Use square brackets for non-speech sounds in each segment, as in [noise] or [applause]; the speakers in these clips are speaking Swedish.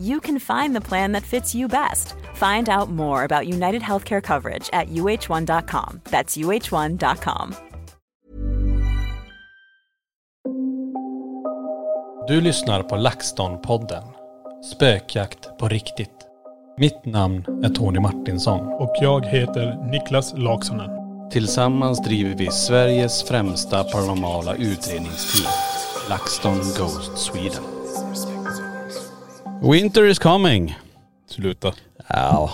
you can find the plan that fits you best. Find out more about United Healthcare coverage at uh1.com. That's uh1.com. Du lyssnar på LaxTon-podden. Spökjakt på riktigt. Mitt namn är Tony Martinsson. Och jag heter Niklas Laksonen. Tillsammans driver vi Sveriges främsta paranormala utredningsteam. LaxTon Ghost Sweden. Winter is coming. Sluta. Ja,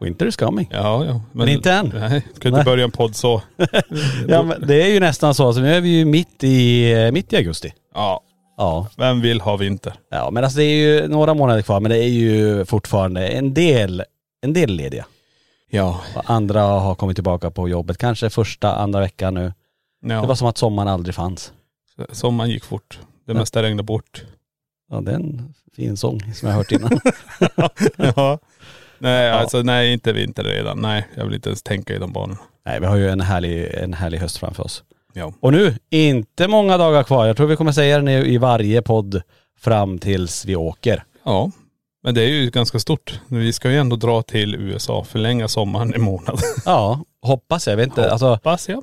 winter is coming. Ja, ja. Men inte än. Nej, kan inte Nej. börja en podd så. [laughs] Ja men det är ju nästan så. så nu är vi ju mitt i, mitt i augusti. Ja, Ja. vem vill ha vinter? Ja men alltså det är ju några månader kvar men det är ju fortfarande en del, en del lediga. Ja. Och andra har kommit tillbaka på jobbet. Kanske första, andra veckan nu. ja. Det var som att sommaren aldrig fanns. Sommaren gick fort. Det mesta regnade bort. Ja det är en fin sång som jag hört innan. [laughs] ja. Nej, Ja. alltså nej, inte vinter redan. Nej, jag vill inte ens tänka i de banorna. Nej vi har ju en härlig, en härlig höst framför oss. Ja. Och nu, inte många dagar kvar. Jag tror vi kommer säga det nu i varje podd fram tills vi åker. Ja. Men det är ju ganska stort. Vi ska ju ändå dra till USA, förlänga sommaren en månad. Ja, hoppas jag. jag vet inte, alltså Hoppas jag.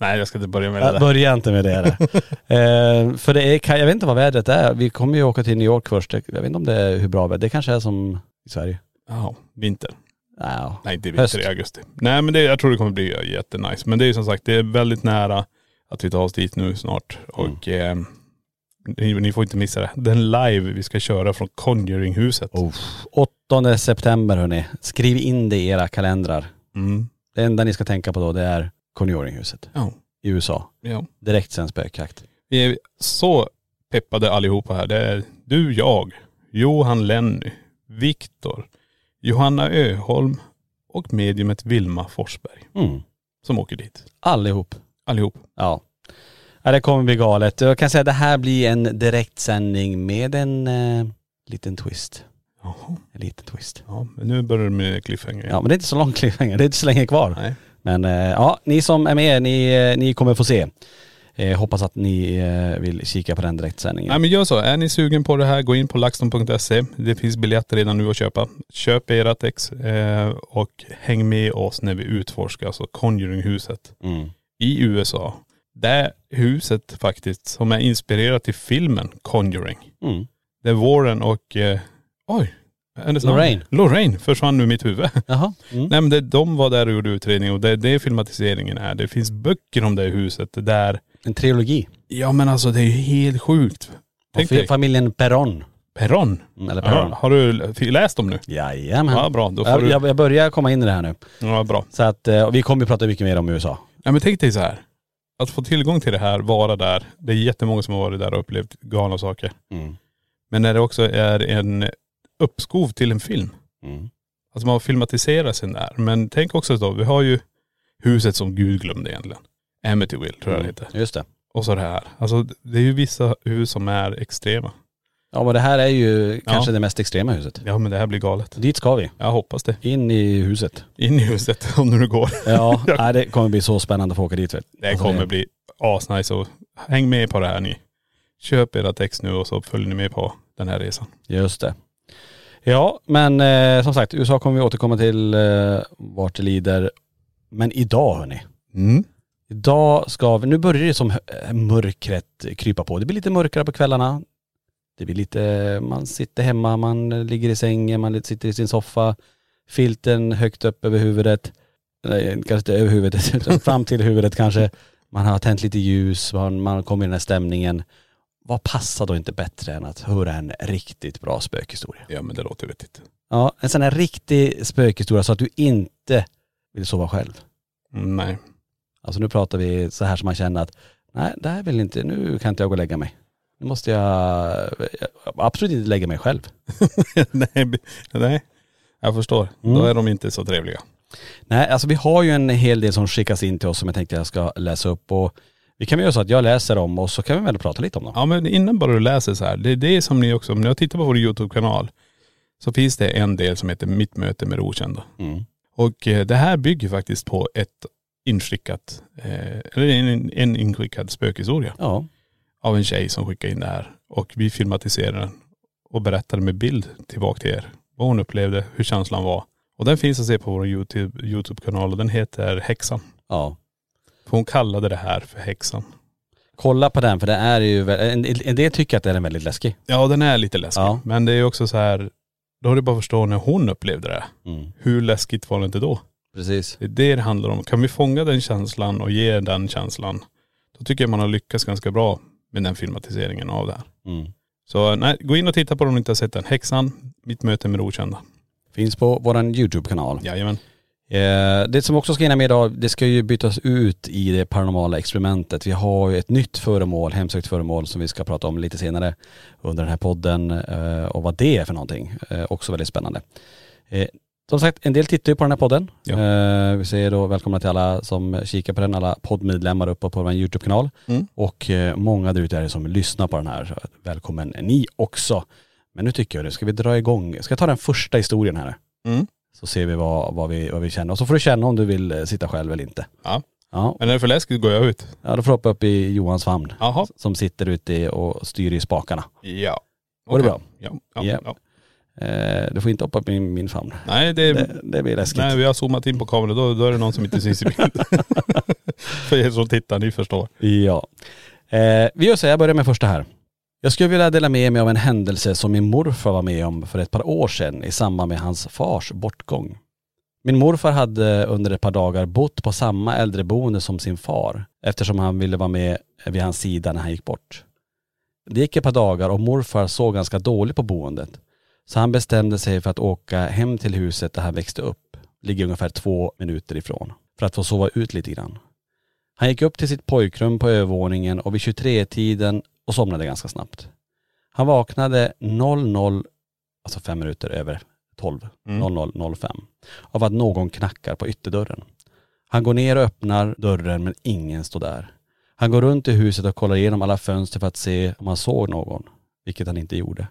Nej, jag ska inte börja med det där. Börja inte med det. [laughs] eh, för det är, jag vet inte vad vädret är. Vi kommer ju åka till New York först. Jag vet inte om det är hur bra väder. Det kanske är som i Sverige. Ja, vinter. Ja. Nej inte vinter i augusti. Nej men det, jag tror det kommer bli jättenice. Men det är som sagt, det är väldigt nära att vi tar oss dit nu snart. Mm. Och eh, ni, ni får inte missa det. Den live vi ska köra från Conjuringhuset. Oh. 8 september hörni. Skriv in det i era kalendrar. Mm. Det enda ni ska tänka på då det är Conjuringhuset Ja. i USA. ja. Direkt sen spökjakt. Vi är så peppade allihopa här. Det är du, jag, Johan Lenny, Viktor, Johanna Öholm och mediumet Vilma Forsberg Mm. som åker dit. Allihop. Allihop. Ja. ja. Det kommer bli galet. Jag kan säga att det här blir en direktsändning med en eh, liten twist. Jaha. En liten twist. Ja, men nu börjar det med cliffhanger. Ja men det är inte så lång cliffhanger. Det är inte så länge kvar. Nej. Men eh, ja, ni som är med, ni, eh, ni kommer få se. Eh, hoppas att ni eh, vill kika på den direktsändningen. Nej men gör så. Är ni sugen på det här, gå in på laxton.se. Det finns biljetter redan nu att köpa. Köp ert ex eh, och häng med oss när vi utforskar alltså Conjuringhuset Mm. i USA. Det huset faktiskt som är inspirerat till filmen Conjuring. Mm. Det är Warren och, eh, oj. Hennes namn? Lorraine. Lorraine försvann ur mitt huvud. [laughs] Jaha. Mm. Nej men det, de var där och gjorde utredning och det är det filmatiseringen är. Det finns böcker om det huset där, En trilogi. ja men alltså det är ju helt sjukt. Tänk dig, familjen Perron. Perron. Mm, Eller Ja, Perron. har du läst dem nu? Jajamän. Ja bra, då får jag, du.. jag, jag börjar komma in i det här nu. Ja bra. Så att, eh, och vi kommer ju prata mycket mer om USA. Ja men tänk dig så här. Att få tillgång till det här, vara där. Det är jättemånga som har varit där och upplevt galna saker. Mm. Men när det också är en uppskov till en film. Mm. Alltså man har filmatiserat sin där. Men tänk också då, vi har ju huset som Gud glömde egentligen. Amityville tror jag det heter. Just det. Och så det här. Alltså det är ju vissa hus som är extrema. Ja men det här är ju kanske det mest extrema huset. Ja men det här blir galet. Dit ska vi. Jag hoppas det. In i huset. In i huset [laughs] om det nu går. Ja, [laughs] nej, det kommer bli så spännande att få åka dit. Vet. Det Alltså, kommer bli asnice och häng med på det här ni. Köp era text nu och så följer ni med på den här resan. Just det. Ja, men eh, som sagt, USA kommer vi återkomma till eh, vart det lider. Men idag hörni. Mm. Idag ska vi, nu börjar det som eh, mörkret krypa på. Det blir lite mörkare på kvällarna. Det blir lite, man sitter hemma, man ligger i sängen, man sitter i sin soffa. Filten högt upp över huvudet. Nej, kanske inte över huvudet, [laughs] utan fram till huvudet kanske. Man har tänt lite ljus, man, man kommer i den här stämningen. Vad passar då inte bättre än att höra en riktigt bra spökhistoria? Ja men det låter vettigt. Ja, en sån här riktig spökhistoria så att du inte vill sova själv. Mm, nej. Alltså nu pratar vi så här som man känner att nej det här vill inte, nu kan inte jag gå och lägga mig. Nu måste jag, jag absolut inte lägga mig själv. [laughs] nej. Nej. Jag förstår. Mm. Då är de inte så trevliga. Nej alltså vi har ju en hel del som skickas in till oss som jag tänkte jag ska läsa upp och vi kan väl göra så att jag läser dem och så kan vi väl prata lite om dem. Ja men innan bara du läser så här. Det är det som ni också, om ni har tittat på vår YouTube-kanal så finns det en del som heter Mitt möte med det okända. Mm. Och eh, det här bygger faktiskt på ett inskickat, eh, eller en, en inskickad spökhistoria Ja, av en tjej som skickade in det här. Och vi filmatiserade den och berättade med bild tillbaka till er. Vad hon upplevde, hur känslan var. Och den finns att se på vår YouTube, YouTube-kanal och den heter Häxan. ja. För hon kallade det här för Häxan. Kolla på den för det är ju, en, en del tycker att den är väldigt läskig. Ja den är lite läskig. Ja. Men det är också så här, då har du bara förstå när hon upplevde det. Mm. Hur läskigt var det inte då? Precis. Det är det det handlar om. Kan vi fånga den känslan och ge den känslan, då tycker jag man har lyckats ganska bra med den filmatiseringen av det här. Mm. Så nej, gå in och titta på den om ni inte har sett den. Häxan, mitt möte med det okända. Finns på våran YouTube-kanal. Jajamän. Eh, det som också ska hinna med idag, det ska ju bytas ut i det paranormala experimentet. Vi har ju ett nytt föremål, hemsökt föremål som vi ska prata om lite senare under den här podden eh, och vad det är för någonting. Eh, också väldigt spännande. Som sagt, en del tittar ju på den här podden. Ja. Vi säger då välkomna till alla som kikar på den, alla poddmedlemmar uppe på vår YouTube-kanal. Mm. Och många där ute som lyssnar på den här. Välkommen ni också. Men nu tycker jag det, ska vi dra igång, ska jag ta den första historien här? Mm. Så ser vi vad, vad, vi vad vi känner. Och så får du känna om du vill eh, sitta själv eller inte. Ja. Ja, Men är det för läskigt går jag ut. ja då får du hoppa upp i Johans famn. Jaha. Som sitter ute och styr i spakarna. Ja. Var det Okej. bra? Ja. ja, Ja. ja. Eh, du får inte hoppa upp i min famn. Nej det, Det, det blir läskigt. nej vi har zoomat in på kameran, då, då är det någon som inte syns i bild. [laughs] för er som tittar, ni förstår. Ja. Eh, vi gör så här, jag börjar med första här. Jag skulle vilja dela med mig av en händelse som min morfar var med om för ett par år sedan i samband med hans fars bortgång. Min morfar hade under ett par dagar bott på samma äldreboende som sin far eftersom han ville vara med vid hans sida när han gick bort. Det gick ett par dagar och morfar såg ganska dåligt på boendet. Så han bestämde sig för att åka hem till huset där han växte upp, ligger ungefär två minuter ifrån, för att få sova ut lite grann. Han gick upp till sitt pojkrum på övervåningen och vid 23-tiden och somnade ganska snabbt. Han vaknade 00, alltså fem minuter över 12, Mm. 00.05, av att någon knackar på ytterdörren. Han går ner och öppnar dörren men ingen står där. Han går runt i huset och kollar igenom alla fönster för att se om han såg någon, vilket han inte gjorde.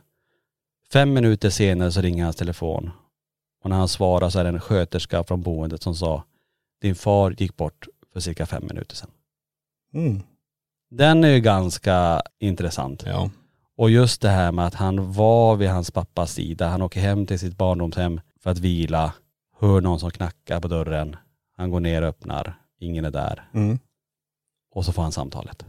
Fem minuter senare så ringer hans telefon och när han svarar så är det en sköterska från boendet som sa din far gick bort för cirka fem minuter sedan. Mm. Den är ju ganska intressant. Ja. Och just det här med att han var vid hans pappas sida. Han åker hem till sitt barndomshem för att vila. Hör någon som knackar på dörren. Han går ner och öppnar. Ingen är där. Mm. Och så får han samtalet.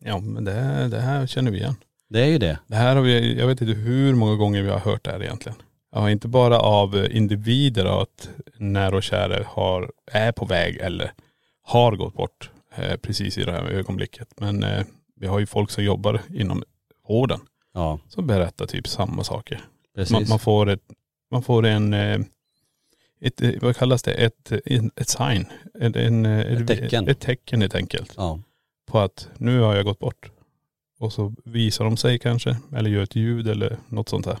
Ja men det, här- det här känner vi igen. Det är ju det. Det här har vi, jag vet inte hur många gånger vi har hört det här egentligen. Ja, inte bara av individer att nära och kära har, är på väg eller har gått bort precis i det här ögonblicket. Men eh, vi har ju folk som jobbar inom vården Ja, som berättar typ samma saker. Man, man får ett, man får en, eh, ett, eh, vad kallas det, ett, en- ett sign. En, eh, Ett tecken. Ett tecken helt enkelt. Ja, På att nu har jag gått bort. Och så visar de sig kanske, eller gör ett ljud eller något sånt här.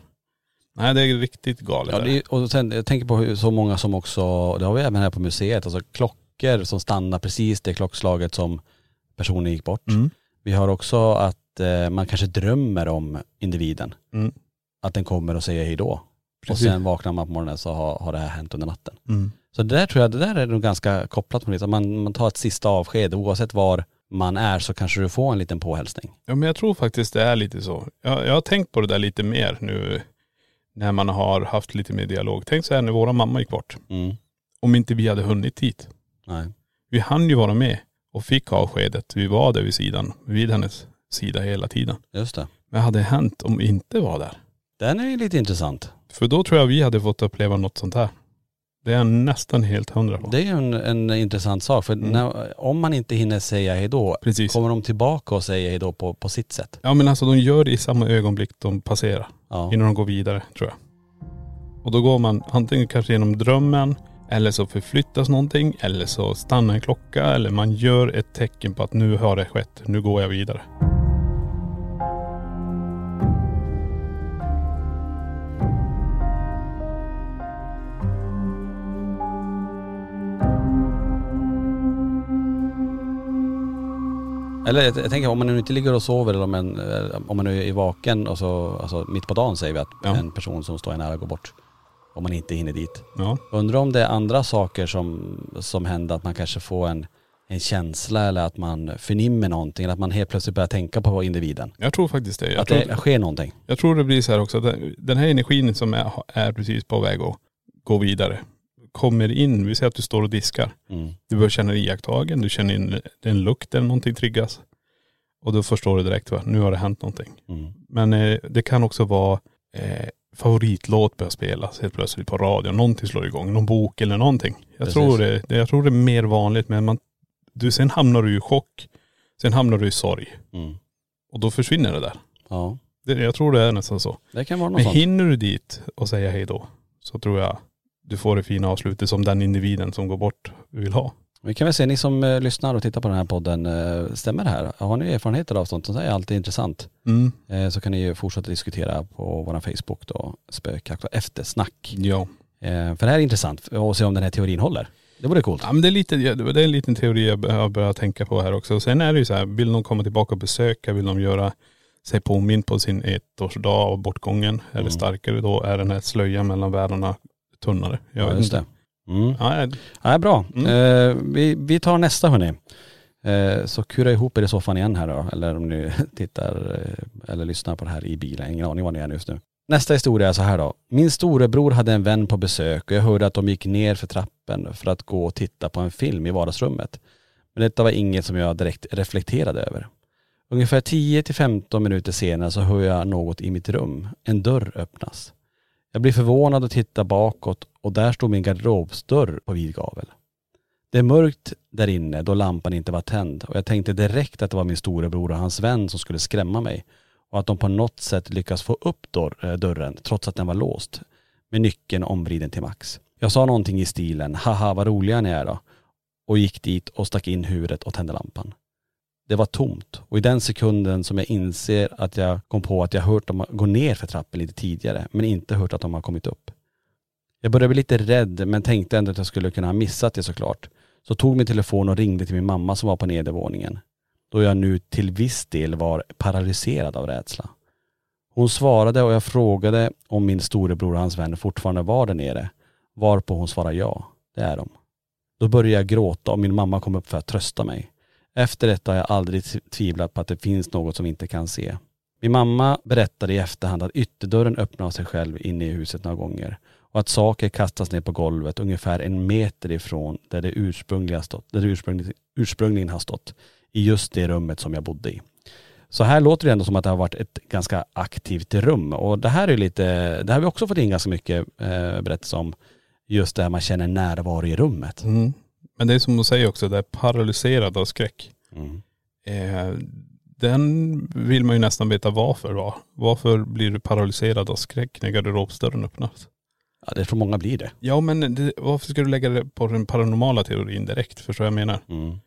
Nej det är riktigt galet. Ja, det, och sen, jag tänker på hur, så många som också, det har vi även här på museet, alltså klockor som stannar precis det klockslaget som personen gick bort. Mm. Vi har också att eh, man kanske drömmer om individen. Mm. Att den kommer och säger hej då. Precis. Och sen vaknar man på morgonen så har, har det här hänt under natten. Mm. Så det där tror jag, det där är nog ganska kopplat på det. Att man, man tar ett sista avsked, oavsett var man är så kanske du får en liten påhälsning. Ja men jag tror faktiskt det är lite så. Jag, jag har tänkt på det där lite mer nu när man har haft lite mer dialog. Tänk så här när våra mamma gick bort. Mm. Om inte vi hade hunnit dit. Nej. Vi hann ju vara med och fick avskedet. Vi var där vid sidan, vid hennes sida hela tiden. Just det. Vad hade hänt om vi inte var där? Den är ju lite intressant. För då tror jag vi hade fått uppleva något sånt här. Det är jag nästan helt hundra på. Det är ju en, en intressant sak. För Mm. när, om man inte hinner säga hej då, Precis. kommer de tillbaka och säger hej då på, på sitt sätt. Ja men alltså de gör det i samma ögonblick de passerar. Ja. Innan de går vidare tror jag. Och då går man antingen kanske genom drömmen eller så förflyttas någonting eller så stannar en klocka eller man gör ett tecken på att nu har det skett. Nu går jag vidare. Eller jag, jag tänker om man nu inte ligger och sover eller om man, eh, om man nu är vaken och så, alltså mitt på dagen säger vi att Ja. en person som står en nära går bort. Om man inte hinner dit. Ja. Undrar om det är andra saker som, som händer, att man kanske får en, en känsla eller att man förnimmer någonting, eller att man helt plötsligt börjar tänka på individen. Jag tror faktiskt det. Jag att tror, det sker någonting. jag tror det blir så här också. att Den, den här energin som är, är precis på väg att gå vidare kommer in. Vi säger att du står och diskar. Mm. Du börjar känna dig iakttagen. Du känner in en lukt eller någonting triggas. Och då förstår du direkt va, nu har det hänt någonting. Mm. Men eh, det kan också vara eh, favoritlåt börjar spelas helt plötsligt på radion. Någonting slår igång, någon bok eller någonting. Jag, Precis. tror det, det, jag tror det är mer vanligt men man, du, sen hamnar du i chock. Sen hamnar du i sorg. Mm. Och då försvinner det där. Ja, Det, jag tror det är nästan så. det kan vara något Men sånt. hinner du dit och säga hej då så tror jag du får det fina avslutet som den individen som går bort vill ha. Vi kan väl se, ni som eh, lyssnar och tittar på den här podden, eh, stämmer det här? Har ni erfarenheter av sånt? Det är alltid intressant. Mm. Eh, så kan ni ju fortsätta diskutera på vår Facebook då, spökjakt och eftersnack. Ja. För det här är intressant och se om den här teorin håller. Det vore coolt. Ja men det är, lite, det är en liten teori jag bör- jag börjar tänka på här också. Sen är det ju så här, vill de komma tillbaka och besöka, vill de göra sig påminn på sin ettårsdag av bortgången eller Mm. starkare då är den här slöjan mellan världarna tunnare. Jag Ja, just det. Mm. Ja, Ja, bra. Mm. Eh, vi, vi tar nästa hörni. Eh, så kura ihop er i soffan igen här då. Eller om ni [laughs] tittar eh, eller lyssnar på det här i bilen. Ingen aning var ni är just nu. Nästa historia är så här då. Min storebror hade en vän på besök och jag hörde att de gick ner för trappen för att gå och titta på en film i vardagsrummet. Men detta var inget som jag direkt reflekterade över. Ungefär 10-15 minuter senare så hör jag något i mitt rum. En dörr öppnas. Jag blir förvånad och tittar bakåt och där står min garderobsdörr på vid gavel. Det är mörkt där inne då lampan inte var tänd och jag tänkte direkt att det var min storebror och hans vän som skulle skrämma mig och att de på något sätt lyckas få upp eh, dörren trots att den var låst med nyckeln omvriden till max. Jag sa någonting i stilen haha vad roliga ni är då och gick dit och stack in huvudet och tände lampan. Det var tomt och i den sekunden som jag inser att jag kom på att jag hört dem gå ner för trappen lite tidigare men inte hört att de har kommit upp. Jag började bli lite rädd men tänkte ändå att jag skulle kunna ha missat det såklart. Så tog min telefon och ringde till min mamma som var på nedervåningen. Då jag nu till viss del var paralyserad av rädsla. Hon svarade och jag frågade om min storebror och hans vän fortfarande var där nere. Varpå hon svarade ja, det är de. Då började jag gråta och min mamma kom upp för att trösta mig. Efter detta har jag aldrig tvivlat på att det finns något som vi inte kan se. Min mamma berättade i efterhand att ytterdörren öppnade av sig själv inne i huset några gånger och att saker kastas ner på golvet ungefär en meter ifrån där det ursprungliga stått, där det ursprungligen, ursprungligen har stått i just det rummet som jag bodde i. Så här låter det ändå som att det har varit ett ganska aktivt rum och det här är lite, det här har vi också fått in ganska mycket eh, berättelser om just det här man känner närvaro i rummet. Mm. Men det är som de säger också, det är paralyserad av skräck. Mm. Eh, den vill man ju nästan veta varför va? Varför blir du paralyserad av skräck när garderobsdörren öppnas? Ja, det tror många blir det. Ja men det, varför ska du lägga det på den paranormala teorin direkt? Förstår jag menar? Mm.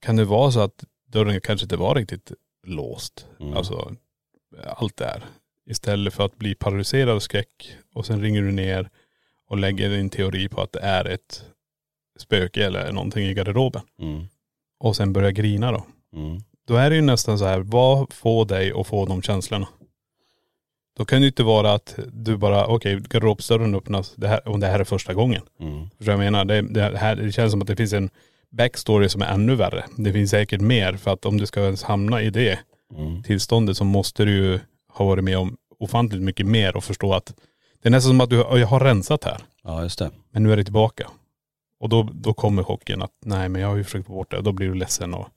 Kan det vara så att dörren kanske inte var riktigt låst? Mm. Alltså allt det här. Istället för att bli paralyserad av skräck och sen ringer du ner och lägger din teori på att det är ett spöke eller någonting i garderoben. Mm. Och sen börjar grina då. Mm. Då är det ju nästan så här, vad får dig att få de känslorna? Då kan det ju inte vara att du bara, okej garderobsdörren öppnas, det här, och det här är första gången. Mm. Förstår jag menar? Det, det, här, det känns som att det finns en backstory som är ännu värre. Det finns säkert mer för att om du ska ens hamna i det Mm. tillståndet så måste du ju ha varit med om ofantligt mycket mer och förstå att det är nästan som att du jag har rensat här. Ja just det. Men nu är det tillbaka. Och då, då kommer chocken att nej men jag har ju försökt få bort det. Då blir du ledsen och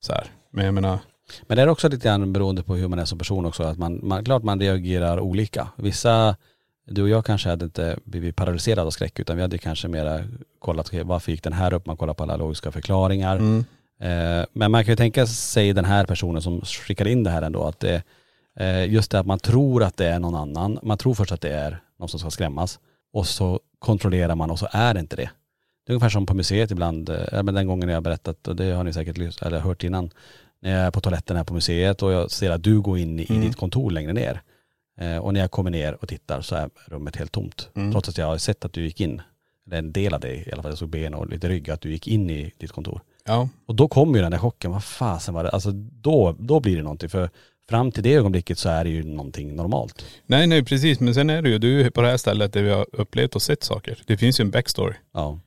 så här. Men jag menar, Men det är också lite grann beroende på hur man är som person också. Att man, man, klart man reagerar olika. Vissa, du och jag kanske hade inte blivit paralyserade av skräck utan vi hade kanske mera kollat, varför gick den här upp? Man kollar på alla logiska förklaringar. Eh, men man kan ju tänka sig den här personen som skickar in det här ändå, att det, eh, just det att man tror att det är någon annan. Man tror först att det är någon som ska skrämmas och så kontrollerar man och så är det inte det. Det är ungefär som på museet ibland, men den gången jag har berättat, och det har ni säkert eller hört innan, när jag är på toaletten här på museet och jag ser att du går in i Mm. ditt kontor längre ner. Eh, och när jag kommer ner och tittar så är rummet helt tomt. Mm. Trots att jag har sett att du gick in, eller en del av dig i alla fall, jag såg ben och lite rygg, att du gick in i ditt kontor. ja. Och då kommer ju den där chocken, vad fasen var det, alltså då, då blir det någonting. För fram till det ögonblicket så är det ju någonting normalt. Nej nej precis men sen är det ju, du är på det här stället där vi har upplevt och sett saker. Det finns ju en backstory. Ja.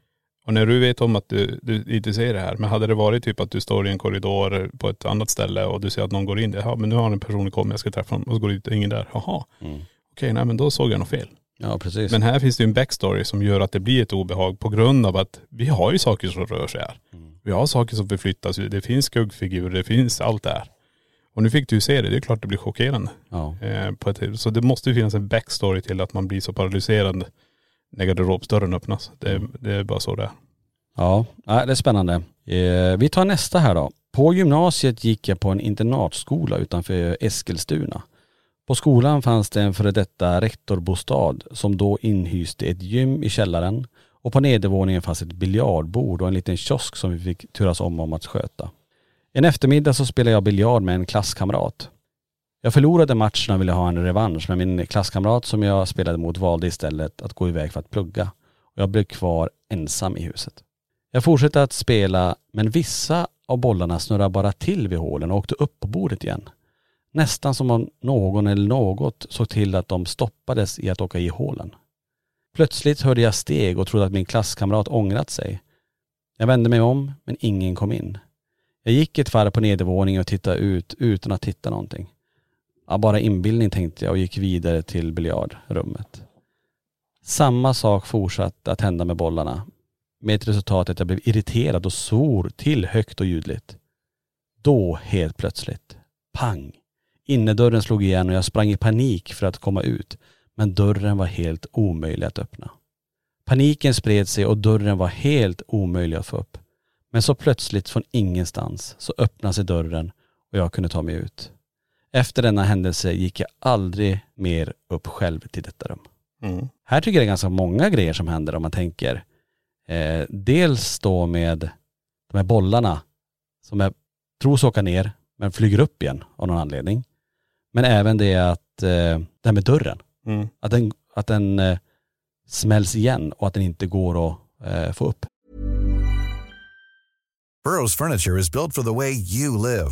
Och när du vet om att du, du inte ser det här, men hade det varit typ att du står i en korridor på ett annat ställe och du ser att någon går in, ja men nu har en person kommit, jag ska träffa honom och så går det ut ingen där. Jaha, Mm. okej nej men då såg jag något fel. Ja precis. Men här finns det ju en backstory som gör att det blir ett obehag på grund av att vi har ju saker som rör sig här. Vi har saker som förflyttas, det finns skuggfigurer, det finns allt det här. Och nu fick du ju se det, det är klart det blir chockerande. ja. Eh, på ett, så det måste ju finnas en backstory till att man blir så paralyserad när garderobsdörren öppnas. Det, det är bara så det är. Ja, ja, det är spännande. Eh, vi tar nästa här då. På gymnasiet gick jag på en internatskola utanför Eskilstuna. På skolan fanns det en före detta rektorbostad som då inhyste ett gym i källaren och på nedervåningen fanns ett biljardbord och en liten kiosk som vi fick turas om om att sköta. En eftermiddag så spelade jag biljard med en klasskamrat. Jag förlorade matchen och ville ha en revansch men min klasskamrat som jag spelade mot valde istället att gå iväg för att plugga. Och jag blev kvar ensam i huset. Jag fortsatte att spela men vissa av bollarna snurrade bara till vid hålen och åkte upp på bordet igen. Nästan som om någon eller något såg till att de stoppades i att åka i hålen. Plötsligt hörde jag steg och trodde att min klasskamrat ångrat sig. Jag vände mig om men ingen kom in. Jag gick ett varv på nedervåningen och tittade ut utan att hitta någonting. Ja, bara inbildning tänkte jag och gick vidare till biljardrummet. Samma sak fortsatte att hända med bollarna med ett resultat att jag blev irriterad och svor till högt och ljudligt. Då helt plötsligt, pang, innerdörren slog igen och jag sprang i panik för att komma ut, men dörren var helt omöjlig att öppna. Paniken spred sig och dörren var helt omöjlig att få upp. Men så plötsligt från ingenstans så öppnade sig dörren och jag kunde ta mig ut. Efter denna händelse gick jag aldrig mer upp själv till detta rum. Mm. Här tycker jag det är ganska många grejer som händer om man tänker eh, dels då med de här bollarna som jag tros åka ner men flyger upp igen av någon anledning. Men även det att, eh, det här med dörren, Mm. att den, att den eh, smälls igen och att den inte går att eh, få upp. Burrow's furniture is built for the way you live.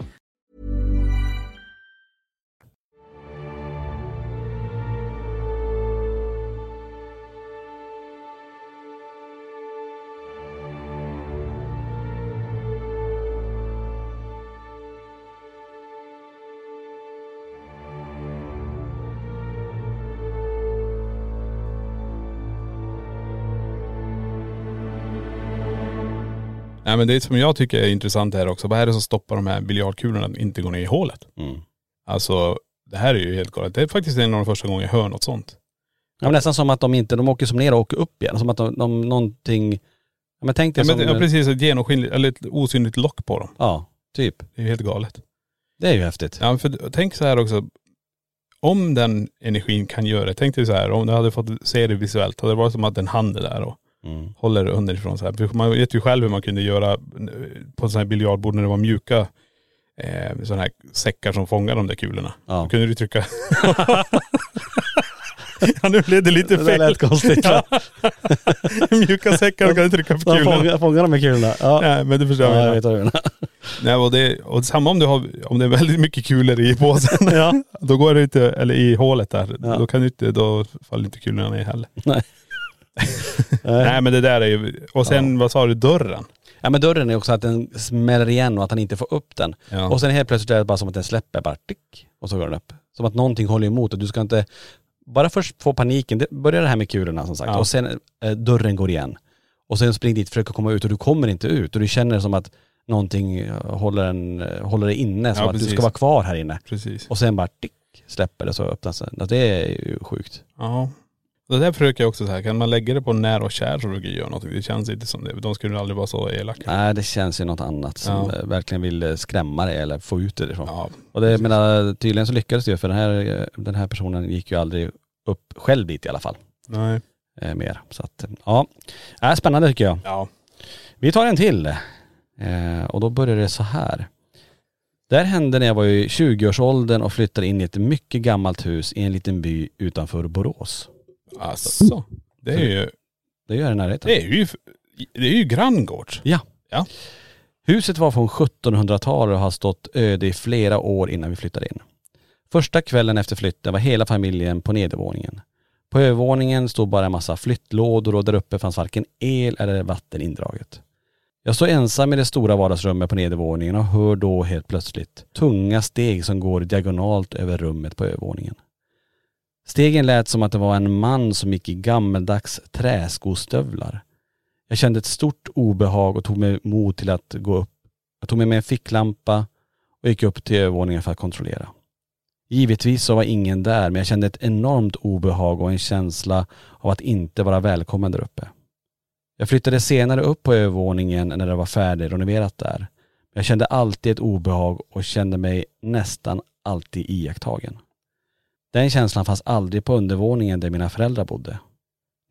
Nej men det som jag tycker är intressant här också, vad är det som stoppar de här biljardkulorna att inte gå ner i hålet? Mm. Alltså det här är ju helt galet. Det är faktiskt en av de första gångerna jag hör något sånt. Ja, men nästan som att de inte, de åker som ner och åker upp igen. Som att de, de någonting, ja men tänk dig Ja, men, som, ja, precis, ett genomskinligt, eller ett osynligt lock på dem. ja, typ. Det är ju helt galet. Det är ju häftigt. Ja, för tänk så här också. Om den energin kan göra det, tänk dig så här, om du hade fått se det visuellt, hade det varit som att en hand är där och Mm. håller underifrån så här. För Man vet ju själv hur man kunde göra på sådana här biljardbord när det var mjuka eh, sådana här säckar som fångar de där kulorna. Ja. Då kunde du trycka.. [laughs] ja nu blev det lite Det fel. lät konstigt. va? [laughs] mjuka säckar och kan du trycka på kulorna. fångar, fångar de med kulorna. Ja. Nej men du förstår Ja, jag jag vet. Nej och det, och samma om du har, om det är väldigt mycket kulor i påsen. Ja. [laughs] Då går det inte, eller i hålet där, Ja. då kan du inte, då faller inte kulorna ner heller. Nej. [laughs] Nej men det där är ju, och sen vad sa du, dörren? Ja men dörren är också att den smäller igen och att han inte får upp den. Ja. Och sen helt plötsligt är det bara som att den släpper bara tick, och så går den upp. Som att någonting håller emot och du ska inte, bara först få paniken, det börjar det här med kulorna som sagt Ja. och sen eh, dörren går igen. Och sen spring dit, försöker komma ut och du kommer inte ut och du känner som att någonting eh, håller, en, eh, håller dig inne, som Ja, att du precis. ska vara kvar här inne. Precis. Och sen bara tick, släpper det så öppnas den. Alltså, Det är ju sjukt. Ja. Det där försöker jag också så här, kan man lägga det på när och kär så brukar jag göra något. Det känns inte som det. De skulle aldrig vara så elaka. Nej det känns ju något annat som Ja. eh, verkligen vill eh, skrämma dig eller få ut det därifrån. Ja. Och det, menar, tydligen så lyckades det ju för den här, eh, den här personen gick ju aldrig upp själv dit i alla fall. Nej. Eh, mer. Så att, ja. Äh, spännande tycker jag. Ja. Vi tar en till. Eh, och då börjar det så här. Det här hände när jag var i 20-årsåldern och flyttade in i ett mycket gammalt hus i en liten by utanför Borås. Alltså. Det är ju, Det gör det i närheten. det är ju, det är ju granngårds. Ja. Ja. Huset var från 1700-talet och har stått öde i flera år innan vi flyttade in. Första kvällen efter flytten var hela familjen på nedervåningen. På övervåningen stod bara en massa flyttlådor och där uppe fanns varken el eller vatten indraget. Jag står ensam i det stora vardagsrummet på nedervåningen och hör då helt plötsligt tunga steg som går diagonalt över rummet på övervåningen. Stegen lät som att det var en man som gick i gammeldags träskostövlar. Jag kände ett stort obehag och tog mig mod till att gå upp. Jag tog med mig en ficklampa och gick upp till övervåningen för att kontrollera. Givetvis så var ingen där men jag kände ett enormt obehag och en känsla av att inte vara välkommen där uppe. Jag flyttade senare upp på övervåningen när det var färdigrenoverat där. Jag kände alltid ett obehag och kände mig nästan alltid iakttagen. Den känslan fanns aldrig på undervåningen där mina föräldrar bodde.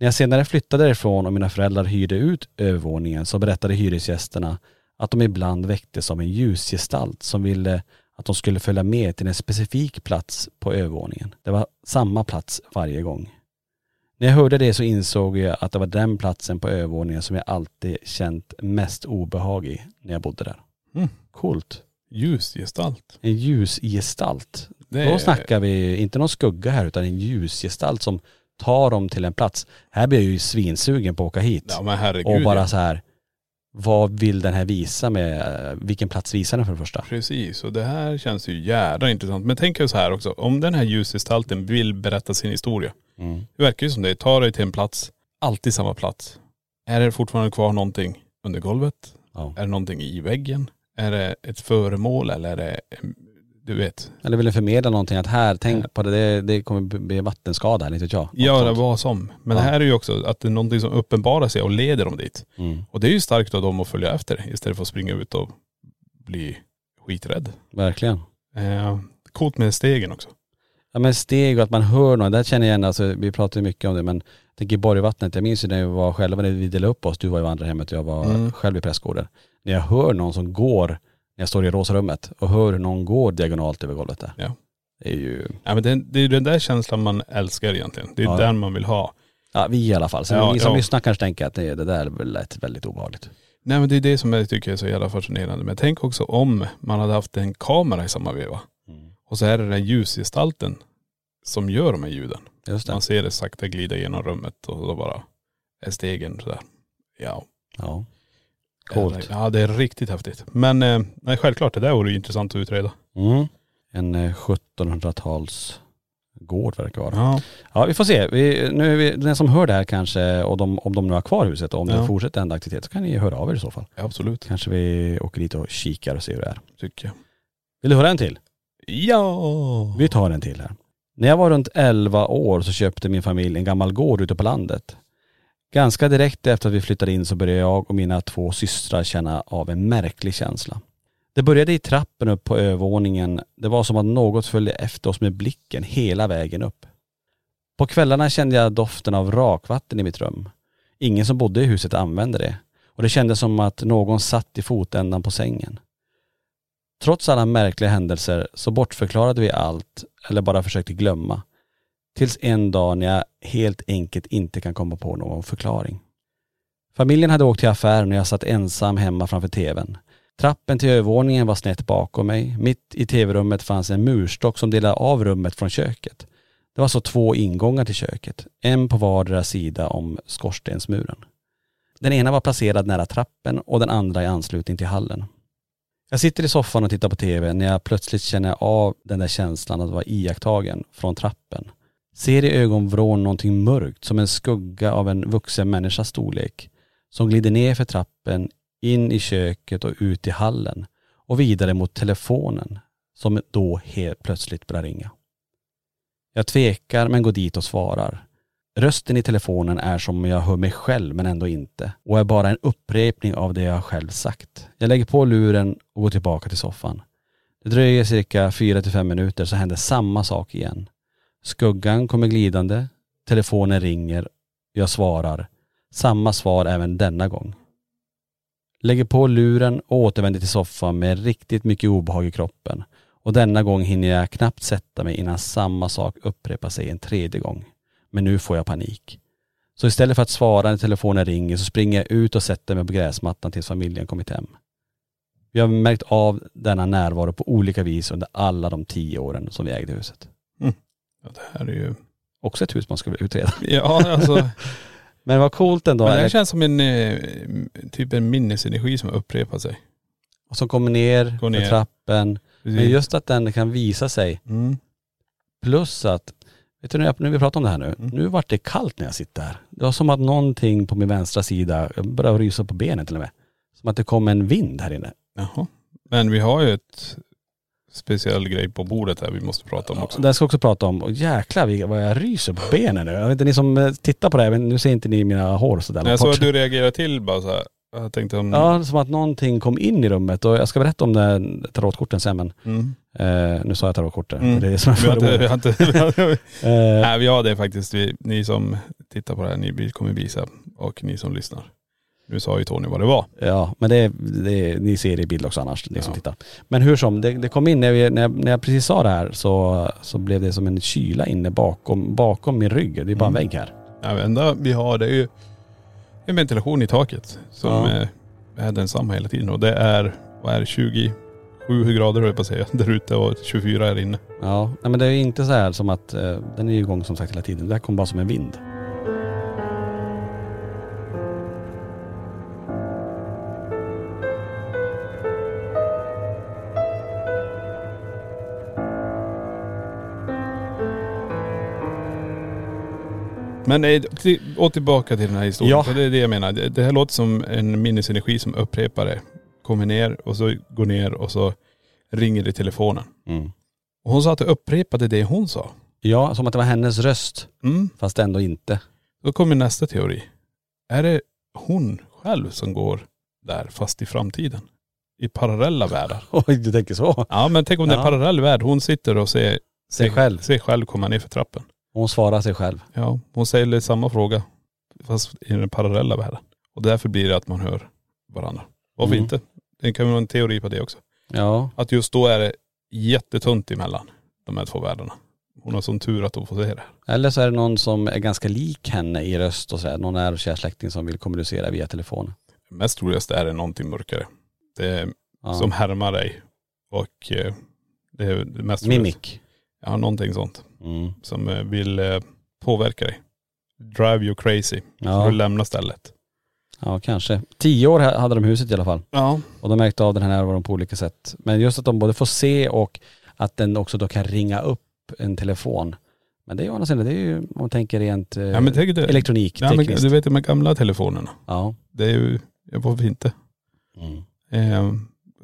När jag senare flyttade därifrån och mina föräldrar hyrde ut övervåningen så berättade hyresgästerna att de ibland väcktes av en ljusgestalt som ville att de skulle följa med till en specifik plats på övervåningen. Det var samma plats varje gång. När jag hörde det så insåg jag att det var den platsen på övervåningen som jag alltid känt mest obehag i när jag bodde där. Mm. Coolt. Ljusgestalt. En ljusgestalt. Det Då är- snackar vi inte någon skugga här utan en ljusgestalt som tar dem till en plats. Här blir jag ju svinsugen på att åka hit. Ja men herregud. och bara så här, vad vill den här visa med, vilken plats visar den för det första? Precis, och det här känns ju jädra intressant. Men tänk er så här också, om den här ljusgestalten vill berätta sin historia. Mm. Det verkar ju som det, tar dig till en plats, alltid samma plats. Är det fortfarande kvar någonting under golvet? Ja. Är det någonting i väggen? Är det ett föremål eller är det, du vet. Eller vill den förmedla någonting att här, tänk på det, det, det kommer bli vattenskada här, inte vet jag. Det sånt. var som. Men Ja. det här är ju också att det är någonting som uppenbarar sig och leder dem dit. Mm, Och det är ju starkt av dem att följa efter istället för att springa ut och bli skiträdd. verkligen. Eh, coolt med stegen också. Ja men steg och att man hör något, där känner jag igen, alltså, vi pratar ju mycket om det men jag tänker Borgvattnet, jag minns ju när vi var själva, när vi delade upp oss, du var i vandrarhemmet och jag var Mm. själv i prästgården. När jag hör någon som går, när jag står i rosa rummet och hör hur någon går diagonalt över golvet där. Ja. Det är ju, Ja, men det, det är den där känslan man älskar egentligen. Det är Ja. den man vill ha. ja vi i alla fall. Så Ja, ni som ja. lyssnar kanske tänker att det, det där lät väldigt obehagligt. Nej men det är det som jag tycker är så jävla fascinerande. Men tänk också om man hade haft en kamera i samma veva. Mm. Och så är det den ljusgestalten som gör de här ljuden. Just det. Man ser det sakta glida genom rummet och då bara är stegen sådär. Ja. Ja. Coolt. Ja det är riktigt häftigt. Men eh, nej, självklart det där vore ju intressant att utreda. Mm. En eh, 1700-tals gård verkar vara. Ja. Ja vi får se. Vi, nu är vi, den som hör det här kanske, och de, om de nu har kvar huset och om Ja. det fortsätter ända aktivitet så kan ni höra av er i så fall. Absolut, Kanske vi åker dit och kikar och ser hur det är. tycker jag. Vill du höra en till? Ja! Vi tar en till här. När jag var runt 11 år så köpte min familj en gammal gård ute på landet. Ganska direkt efter att vi flyttade in så började jag och mina två systrar känna av en märklig känsla. Det började i trappen upp på övervåningen. Det var som att något följde efter oss med blicken hela vägen upp. På kvällarna kände jag doften av rakvatten i mitt rum. Ingen som bodde i huset använde det. Och det kändes som att någon satt i fotändan på sängen. Trots alla märkliga händelser så bortförklarade vi allt eller bara försökte glömma. Tills en dag när jag helt enkelt inte kan komma på någon förklaring. Familjen hade åkt till affären och jag satt ensam hemma framför tvn. Trappen till övervåningen var snett bakom mig. Mitt i tv-rummet fanns en murstock som delade av rummet från köket. Det var så två ingångar till köket, en på vardera sida om skorstensmuren. Den ena var placerad nära trappen och den andra i anslutning till hallen. Jag sitter i soffan och tittar på tv när jag plötsligt känner av den där känslan att vara iakttagen från trappen. Ser i ögonvrån någonting mörkt som en skugga av en vuxen människas storlek som glider ner för trappen, in i köket och ut i hallen och vidare mot telefonen som då helt plötsligt börjar ringa. Jag tvekar men går dit och svarar. Rösten i telefonen är som om jag hör mig själv men ändå inte och är bara en upprepning av det jag själv sagt. Jag lägger på luren och går tillbaka till soffan. Det dröjer cirka fyra till fem minuter så händer samma sak igen. Skuggan kommer glidande, telefonen ringer, jag svarar. Samma svar även denna gång. Lägger på luren och återvänder till soffan med riktigt mycket obehag i kroppen. Och denna gång hinner jag knappt sätta mig innan samma sak upprepar sig en tredje gång. Men nu får jag panik. Så istället för att svara när telefonen ringer så springer jag ut och sätter mig på gräsmattan tills familjen kommit hem. Vi har märkt av denna närvaro på olika vis under alla de tio åren som vi ägde huset. Mm. Ja, det här är ju.. Också ett hus man skulle vilja utreda. [laughs] Ja alltså. [laughs] Men vad coolt ändå. men det här eller? känns som en eh, typ en minnesenergi som upprepar sig. Och som kommer ner, Går ner. för trappen. Men Precis. just att den kan visa sig. Mm. Plus att, vet du nu vi pratar om det här nu. Mm. Nu vart det kallt när jag sitter här. Det var som att någonting på min vänstra sida jag började rysa på benen till och med. Som att det kom en vind här inne. Jaha. Men vi har ju ett speciell grej på bordet här vi måste prata om också. Det ska jag också prata om. Och jäklar vad jag ryser på benen nu. Jag vet inte, ni som eh, tittar på det här, men nu ser inte ni mina hår sådär. Jag såg att du reagerade till bara så här. Jag tänkte om.. Ja, som att någonting kom in i rummet och jag ska berätta om det tarotkorten sen men Mm. eh, nu sa jag tarotkorten. Mm. Det är det som är föremålet. inte, [laughs] Eh, Nej vi har det faktiskt. Vi, ni som tittar på det här, ni kommer visa och ni som lyssnar. Nu sa ju Tony vad det var. Ja, men det, det, ni ser det i bild också annars, ni som Ja. tittar. Men hur som, det, det kom in, när, vi, när, jag, när jag precis sa det här så, så blev det som en kyla inne bakom, bakom min rygg. Det är bara en Mm. vägg här. Ja, det enda vi har det är ju en ventilation i taket som Ja. eh, är densamma hela tiden. Och det är, vad är det, 27 grader höll jag på att säga, [laughs] där ute och 24 här inne. Ja, nej, men det är inte så här som att, eh, den är ju igång som sagt hela tiden. Det här kom bara som en vind. Men eh, till, och tillbaka till den här historien. Ja. För det är det jag menar. Det, det här låter som en minnesenergi som upprepar det. Kommer ner och så går ner och så ringer det i telefonen. Mm. Och hon sa att det upprepade det hon sa. Ja, som att det var hennes röst, Mm. fast ändå inte. Då kommer nästa teori. Är det hon själv som går där fast i framtiden? I parallella världar? [laughs] Oj, du tänker så? Ja men tänk om det är en Ja. parallell värld. Hon sitter och ser Sig själv. sig själv komma ner för trappen. Hon svarar sig själv. Ja, hon ställer samma fråga fast i den parallella världen. Och därför blir det att man hör varandra. Varför Mm. inte? Det kan vara en teori på det också. Ja, Att just då är det jättetunt emellan de här två världarna. Hon har sån tur att hon får se det. eller så är det någon som är ganska lik henne i röst och så här. Någon nära och kär släkting som vill kommunicera via telefon. Mest troligast är det någonting mörkare. Det är Ja. som härmar dig. Och eh, det är det mest troligast- Mimik. Ja, någonting sånt. Mm. Som eh, vill eh, påverka dig. Drive you crazy. Ja. För att lämna stället. Ja, kanske. Tio år ha- hade de huset i alla fall. Ja. Och de märkte av den här närvaron på olika sätt. Men just att de både får se och att den också då kan ringa upp en telefon. Men det är ju å andra sidan, det är ju om man tänker rent eh, Ja, men tänk det- elektronik, Ja, men du vet de gamla telefonerna. Ja. Det är ju, varför inte? Mm. Eh,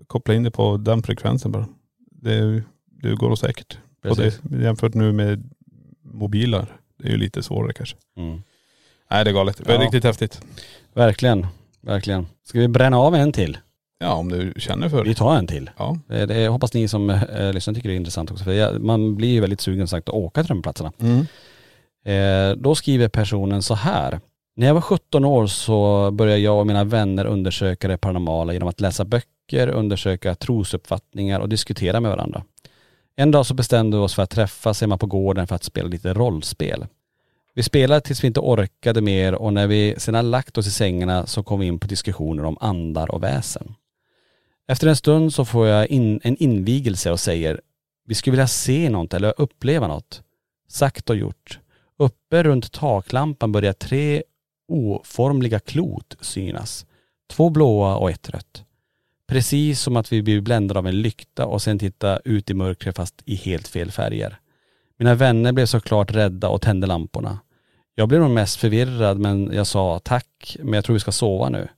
koppla in det på den frekvensen bara. Det, är det går säkert. Och Precis. det, jämfört nu med mobiler. Det är ju lite svårare kanske. Mm. Nej det är galet. Det är Ja. riktigt häftigt. Verkligen, verkligen. Ska vi bränna av en till? Ja om du känner för Vi det. tar en till. Ja. Det, det, jag hoppas ni som eh, lyssnar tycker det är intressant också. För jag, man blir ju väldigt sugen sagt att åka till de platserna. Mm. Eh, då skriver personen så här. När jag var 17 år så började jag och mina vänner undersöka det paranormala genom att läsa böcker, undersöka trosuppfattningar och diskutera med varandra. En dag så bestämde vi oss för att träffas hemma på gården för att spela lite rollspel. Vi spelade tills vi inte orkade mer och när vi sedan lagt oss i sängarna så kom vi in på diskussioner om andar och väsen. Efter en stund så får jag in, en invigelse och säger vi skulle vilja se något eller uppleva något. Sagt och gjort. Uppe runt taklampan börjar tre oformliga klot synas. Två blåa och ett rött. Precis som att vi blir bländade av en lykta och sen titta ut i mörkret fast i helt fel färger. Mina vänner blev såklart rädda och tände lamporna. Jag blev nog mest förvirrad men jag sa tack, men jag tror vi ska sova nu.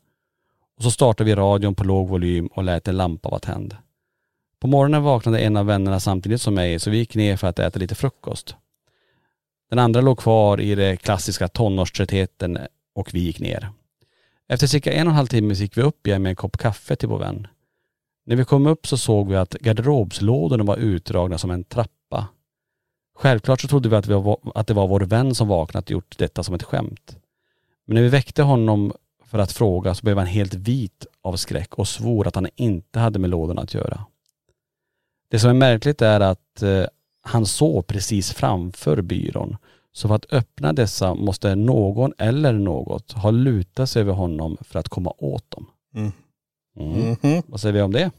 Och så startade vi radion på låg volym och lät en lampa vara tänd. På morgonen vaknade en av vännerna samtidigt som mig så vi gick ner för att äta lite frukost. Den andra låg kvar i det klassiska tonårströttheten och vi gick ner. Efter cirka en och en halv timme gick vi upp igen med en kopp kaffe till vår vän. När vi kom upp så såg vi att garderobslådorna var utdragna som en trappa. Självklart så trodde vi att, vi var, att det var vår vän som vaknat och gjort detta som ett skämt. Men när vi väckte honom för att fråga så blev han helt vit av skräck och svor att han inte hade med lådorna att göra. Det som är märkligt är att eh, han såg precis framför byrån. Så för att öppna dessa måste någon eller något ha lutat sig över honom för att komma åt dem. Mm. Mm. Mhm. Vad säger vi om det?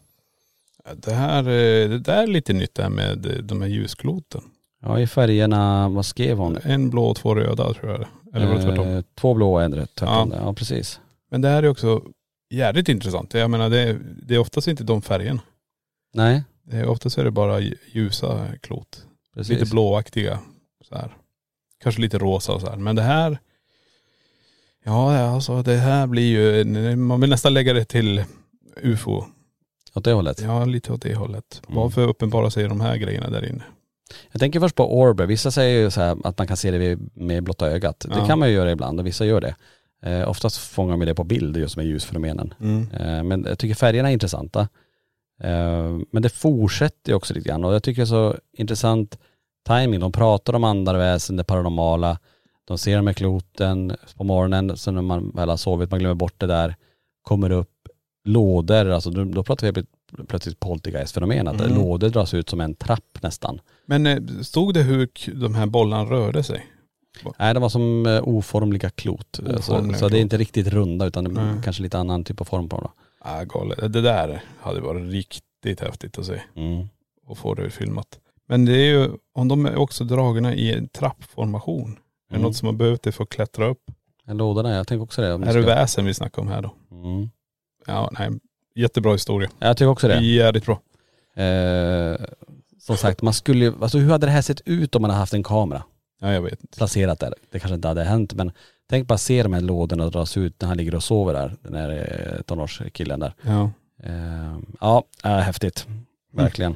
Det här eh, det där är lite nytt det här med de här ljuskloten. Ja i färgerna, vad skrev hon? En blå och två röda tror jag Eller var det tvärtom? Eh, två blå och en rött. tvärtom. Ja. Ja. precis. Men det här är också jävligt intressant. Jag menar det, är- det är oftast inte de färgerna. Nej, Det är, oftast är det bara ljusa klot. precis. Lite blåaktiga så här. Kanske lite rosa och så här. Men det här, ja alltså det här blir ju, man vill nästan lägga det till ufo. Åt det hållet. Ja lite åt det hållet. Mm. Varför uppenbara sig de här grejerna där inne? Jag tänker först på Orber. Vissa säger ju så här att man kan se det med blotta ögat. Det Ja. kan man ju göra ibland och vissa gör det. Eh, oftast fångar man det på bild just med ljusfenomenen. Eh, men jag tycker färgerna är intressanta. Eh, men det fortsätter ju också lite grann och jag tycker det är så intressant timing. De pratar om andra väsen, det paranormala. De ser de här kloten på morgonen, så när man väl har sovit, man glömmer bort det där, kommer upp lådor, alltså då, då pratar vi pl- plötsligt poltergeist-fenomen, att Mm. lådor dras ut som en trapp nästan. Men eh, stod det hur de här bollarna rörde sig? Nej de var som eh, oformliga klot. Oformliga så, så det klot. är inte riktigt runda utan det är kanske lite annan typ av form på dem. Ah, galet. Det där hade varit riktigt häftigt att se. Mm. och få det filmat. Men det är ju, om de är också dragna i en trappformation. Är det Mm. något som har behövt det för att klättra upp? En låda där, jag tänker också det. om Är det ska- väsen vi snackar om här då? Mm. Ja, nej. Jättebra historia. Jag tycker också det. Jävligt bra. Eh, som sagt, man skulle ju, alltså hur hade det här sett ut om man hade haft en kamera Ja, jag vet inte. placerat där? Det kanske inte hade hänt men tänk bara se de här lådorna dras ut när han ligger och sover där, den här eh, tonårskillen där. Ja. Eh, ja, äh, häftigt. Verkligen.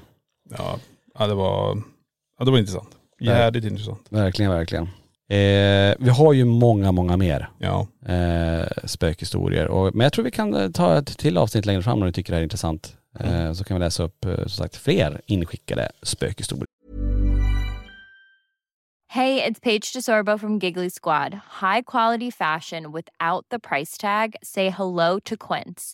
Ja, ja det var, ja det var intressant. Jävligt intressant. Verkligen, verkligen. Eh, vi har ju många, många mer Ja. eh, spökhistorier. Och, men jag tror vi kan eh, ta ett till avsnitt längre fram om ni tycker det här är intressant. Eh, så kan vi läsa upp eh, som sagt fler inskickade spökhistorier. Hey, it's Paige DeSorbo from Giggly Squad. High quality fashion without the price tag. Say hello to Quince.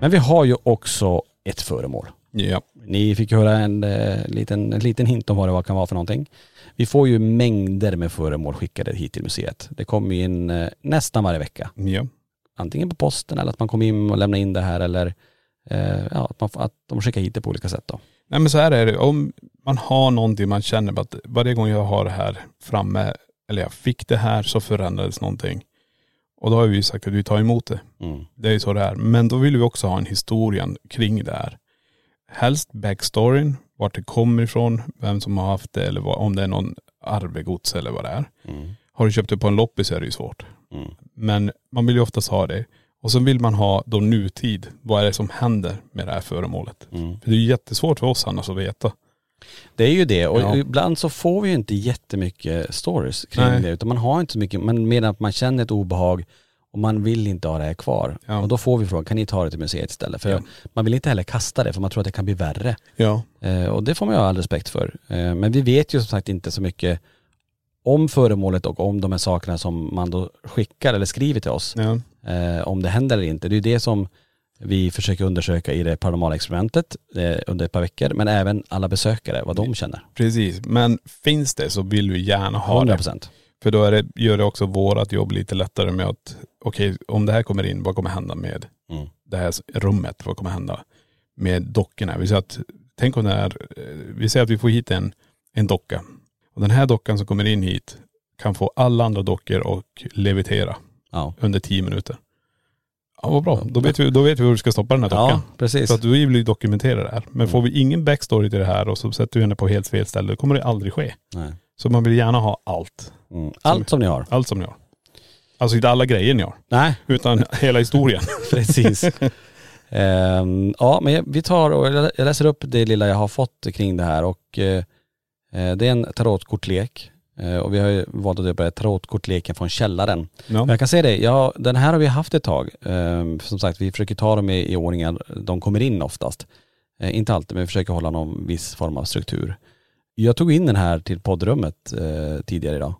Men vi har ju också ett föremål. Ja. Ni fick höra en, eh, liten, en liten hint om vad det var- kan vara för någonting. Vi får ju mängder med föremål skickade hit till museet. Det kommer ju in eh, nästan varje vecka. Ja. Antingen på posten eller att man kommer in och lämnar in det här eller eh, ja, att, man, får- att de skickar hit det på olika sätt då. Nej men så här är det, om man har någonting man känner att varje gång jag har det här framme, eller jag fick det här så förändrades någonting. Och då har vi ju sagt att vi tar emot det. Mm. Det är ju så det är. Men då vill vi också ha en historien kring det här. Helst backstoryn, vart det kommer ifrån, vem som har haft det eller vad, om det är någon arvegods eller vad det är. Mm. Har du köpt det på en loppis så är det ju svårt. Mm. Men man vill ju oftast ha det. Och så vill man ha då nutid. Vad är det som händer med det här föremålet? Mm. För det är ju jättesvårt för oss annars att veta. Det är ju det och Ja. ibland så får vi ju inte jättemycket stories kring Nej. det utan man har inte så mycket, men mer att man känner ett obehag och man vill inte ha det här kvar. Ja. Och då får vi frågan, kan ni ta det till museet istället? För Ja. man vill inte heller kasta det för man tror att det kan bli värre. Ja. Eh, och det får man ju ha all respekt för. Eh, men vi vet ju som sagt inte så mycket om föremålet och om de här sakerna som man då skickar eller skriver till oss. Eh, om det händer eller inte. Det är ju det som vi försöker undersöka i det paranormala experimentet eh, under ett par veckor. Men även alla besökare, vad de känner. Precis. Men finns det så vill vi gärna ha 100 det. procent. För då är det, gör det också vårat jobb lite lättare med att, okej om det här kommer in, vad kommer hända med Mm. det här rummet? Vad kommer hända med dockorna? Vi säger att, tänk om det är, eh, vi säger att vi får hit en, en docka. Och den här dockan som kommer in hit kan få alla andra dockor och levitera Ja. under tio minuter. Ja vad bra, då vet vi, då vet vi hur vi ska stoppa den här dockan. ja, precis. Så att vi vill ju dokumentera det här. Men Mm. får vi ingen backstory till det här och så sätter vi henne på helt fel ställe, då kommer det aldrig ske. Nej. Så man vill gärna ha allt. Mm. Allt som ni har. Allt som ni har. Alltså inte alla grejer ni har, Nej, utan hela historien. [laughs] precis. Ehm, ja, men vi tar och jag läser upp det lilla jag har fått kring det här och eh, eh, det är en tarotkortlek. Eh, och vi har ju valt att döpa det tarotkortleken från källaren. Ja. Jag kan säga det, ja, den här har vi haft ett tag. Ehm, som sagt, vi försöker ta dem i, i ordningen de kommer in oftast. Eh, inte alltid, men vi försöker hålla någon viss form av struktur. Jag tog in den här till poddrummet eh, tidigare idag.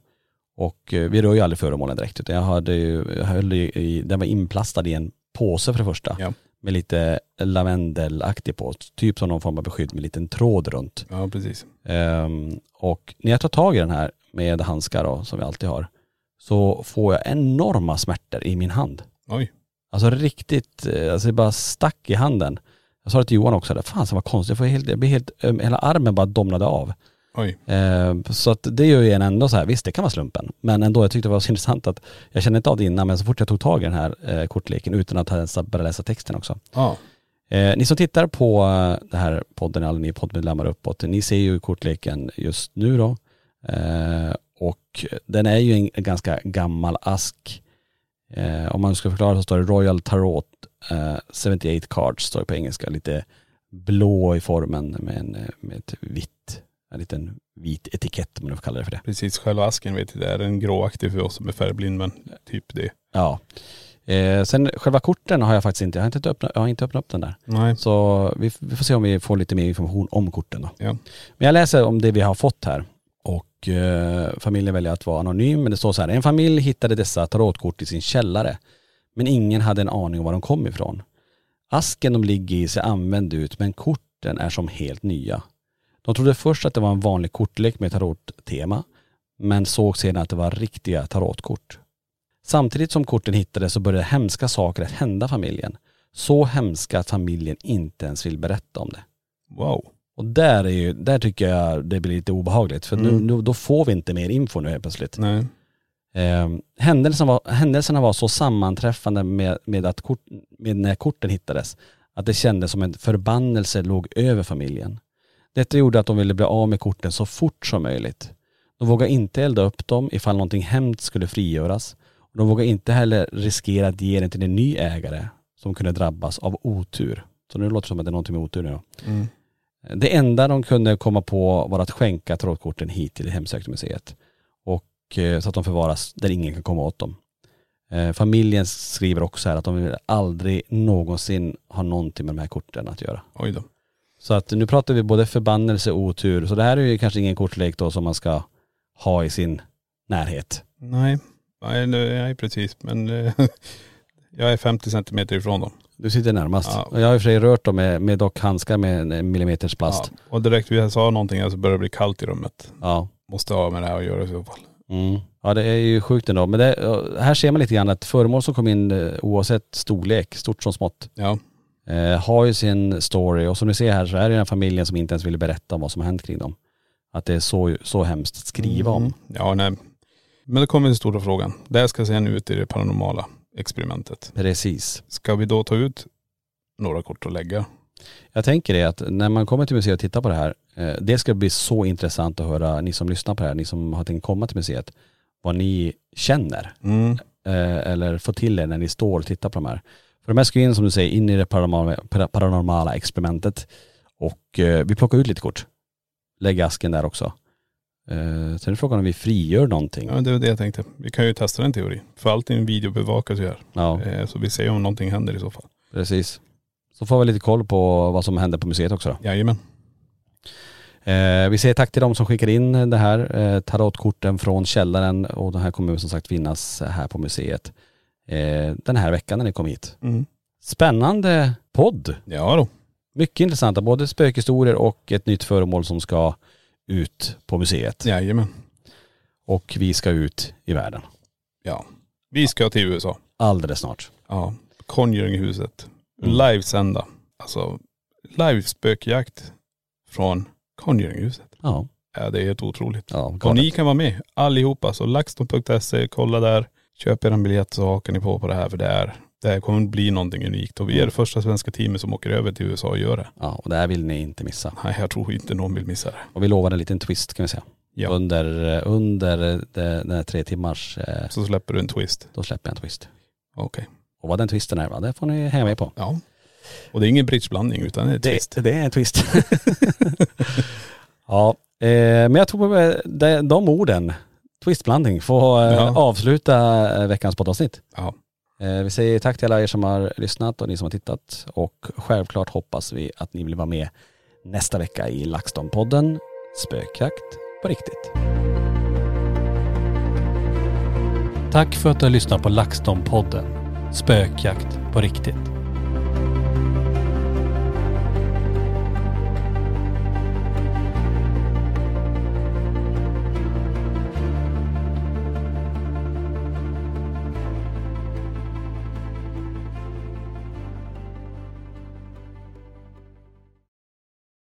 Och eh, vi rör ju aldrig föremålen direkt utan jag hade ju, jag höll i, i, den var inplastad i en påse för det första. Ja. Med lite lavendelaktig på, typ som någon form av beskydd med en liten tråd runt. ja, precis. Ehm, och när jag tar tag i den här med handskar då, som vi alltid har, så får jag enorma smärtor i min hand. Oj. Alltså riktigt, eh, alltså det bara stack i handen. Jag sa det till Johan också, det, fan så var konstigt, jag, får helt, jag blir helt, öm, hela armen bara domnade av. Ehm, så att det gör ju en ändå så här, visst det kan vara slumpen, men ändå jag tyckte det var så [laughs] intressant att jag kände inte av det innan, men så fort jag tog tag i den här eh, kortleken utan att ens börja läsa texten också. Ja. Eh, ni som tittar på eh, det här podden, alla ni poddmedlemmar uppåt, ni ser ju kortleken just nu då. Eh, och den är ju en, ganska gammal ask. Eh, om man ska förklara så står det Royal Tarot eh, 78 cards, står det på engelska, lite blå i formen med, en, eh, med ett vitt, en liten vit etikett om man får kalla det för det. Precis, själva asken vet jag, det är en gråaktig för oss som är färgblind men typ det. Ja. Eh, sen själva korten har jag faktiskt inte, jag har inte öppnat, jag har inte öppnat upp den där. Nej. Så vi, vi får se om vi får lite mer information om korten då. Ja. Men jag läser om det vi har fått här. Och eh, familjen väljer att vara anonym. Men det står så här, en familj hittade dessa tarotkort i sin källare. Men ingen hade en aning om var de kom ifrån. Asken de ligger i ser använd ut men korten är som helt nya. De trodde först att det var en vanlig kortlek med tarottema. Men såg sedan att det var riktiga tarotkort. Samtidigt som korten hittades så började hemska saker att hända familjen. Så hemska att familjen inte ens vill berätta om det. Wow. Och där är ju, där tycker jag det blir lite obehagligt för nu, Mm. nu, då får vi inte mer info nu helt plötsligt. Nej. Eh, händelsen var, händelserna var så sammanträffande med, med, att kort, med när korten hittades att det kändes som en förbannelse låg över familjen. Detta gjorde att de ville bli av med korten så fort som möjligt. De vågade inte elda upp dem ifall någonting hemskt skulle frigöras. De vågade inte heller riskera att ge den till en ny ägare som kunde drabbas av otur. Så nu låter det som att det är någonting med otur nu då. Mm. Det enda de kunde komma på var att skänka trådkorten hit till Hemsöktemuseet. Och eh, så att de förvaras där ingen kan komma åt dem. Eh, familjen skriver också här att de vill aldrig någonsin ha någonting med de här korten att göra. Oj då. Så att nu pratar vi både förbannelse och otur. Så det här är ju kanske ingen kortlek då som man ska ha i sin närhet. Nej, nej, nej precis. Men eh, [laughs] jag är 50 centimeter ifrån dem. Du sitter närmast. Ja. Jag har i och för sig rört dem med, med dock handskar med en millimeters plast. Ja, och direkt vi sa någonting så började det bli kallt i rummet. Ja. Måste ha med det här att göra i så fall. Mm. Ja det är ju sjukt ändå. Men det, här ser man lite grann att föremål som kom in eh, oavsett storlek, stort som smått, Ja. eh, har ju sin story. Och som ni ser här så är det den här familjen som inte ens ville berätta om vad som har hänt kring dem. Att det är så, så hemskt att skriva om. Mm. Ja, nej. Men då kommer den stora frågan. Det här ska sen ut i det paranormala experimentet. Precis. Ska vi då ta ut några kort och lägga? Jag tänker det att när man kommer till museet och tittar på det här, eh, det ska bli så intressant att höra, ni som lyssnar på det här, ni som har tänkt komma till museet, vad ni känner. Mm. eh, eller få till er när ni står och tittar på de här. För de här ska ju in som du säger in i det paranormala, para- paranormala experimentet och eh, vi plockar ut lite kort. Lägg asken där också. Eh, sen är frågan om vi frigör någonting. Ja, det var det jag tänkte. Vi kan ju testa en teori. För allting video bevakas ju här. Ja, Eh, Så vi ser om någonting händer i så fall. precis. Så får vi lite koll på vad som händer på museet också då. Jajamän. Eh, vi säger tack till de som skickar in det här eh, tarotkorten från källaren och den här kommer som sagt finnas här på museet eh, den här veckan när ni kom hit. Mm. Spännande podd. Ja då. Mycket intressanta, både spökhistorier och ett nytt föremål som ska ut på museet. Jajamän. Och vi ska ut i världen Ja. Vi ska till USA. alldeles snart. Ja. Conjuringhuset. Mm. Livesända. Alltså live-spökjakt från Conjuringhuset. Ja. Ja det är helt otroligt. ja Och ni kan vara med allihopa. Så laxton.se, kolla där. Köp er en biljett så hakar ni på på det här för det är, det här kommer bli någonting unikt. Och vi är det första svenska teamet som åker över till USA och gör det. ja, och det här vill ni inte missa. Nej jag tror inte någon vill missa det. Och vi lovar en liten twist kan vi säga. Ja. Under, under det, den här tre timmars, eh, Så släpper du en twist. då släpper jag en twist. Okej. Och vad den twisten är, va, det får ni hänga med på. Ja. Och det är ingen bridgeblandning utan det är ett twist. Det, är en twist. [laughs] ja, eh, men jag tror eh, de, de orden, twistblandning, får eh, Ja. avsluta eh, veckans poddavsnitt. Ja. Eh, vi säger tack till alla er som har lyssnat och ni som har tittat och självklart hoppas vi att ni vill vara med nästa vecka i LaxTon-podden Spökjakt på riktigt. Tack för att du har lyssnat på LaxTon-podden Spökjakt på riktigt.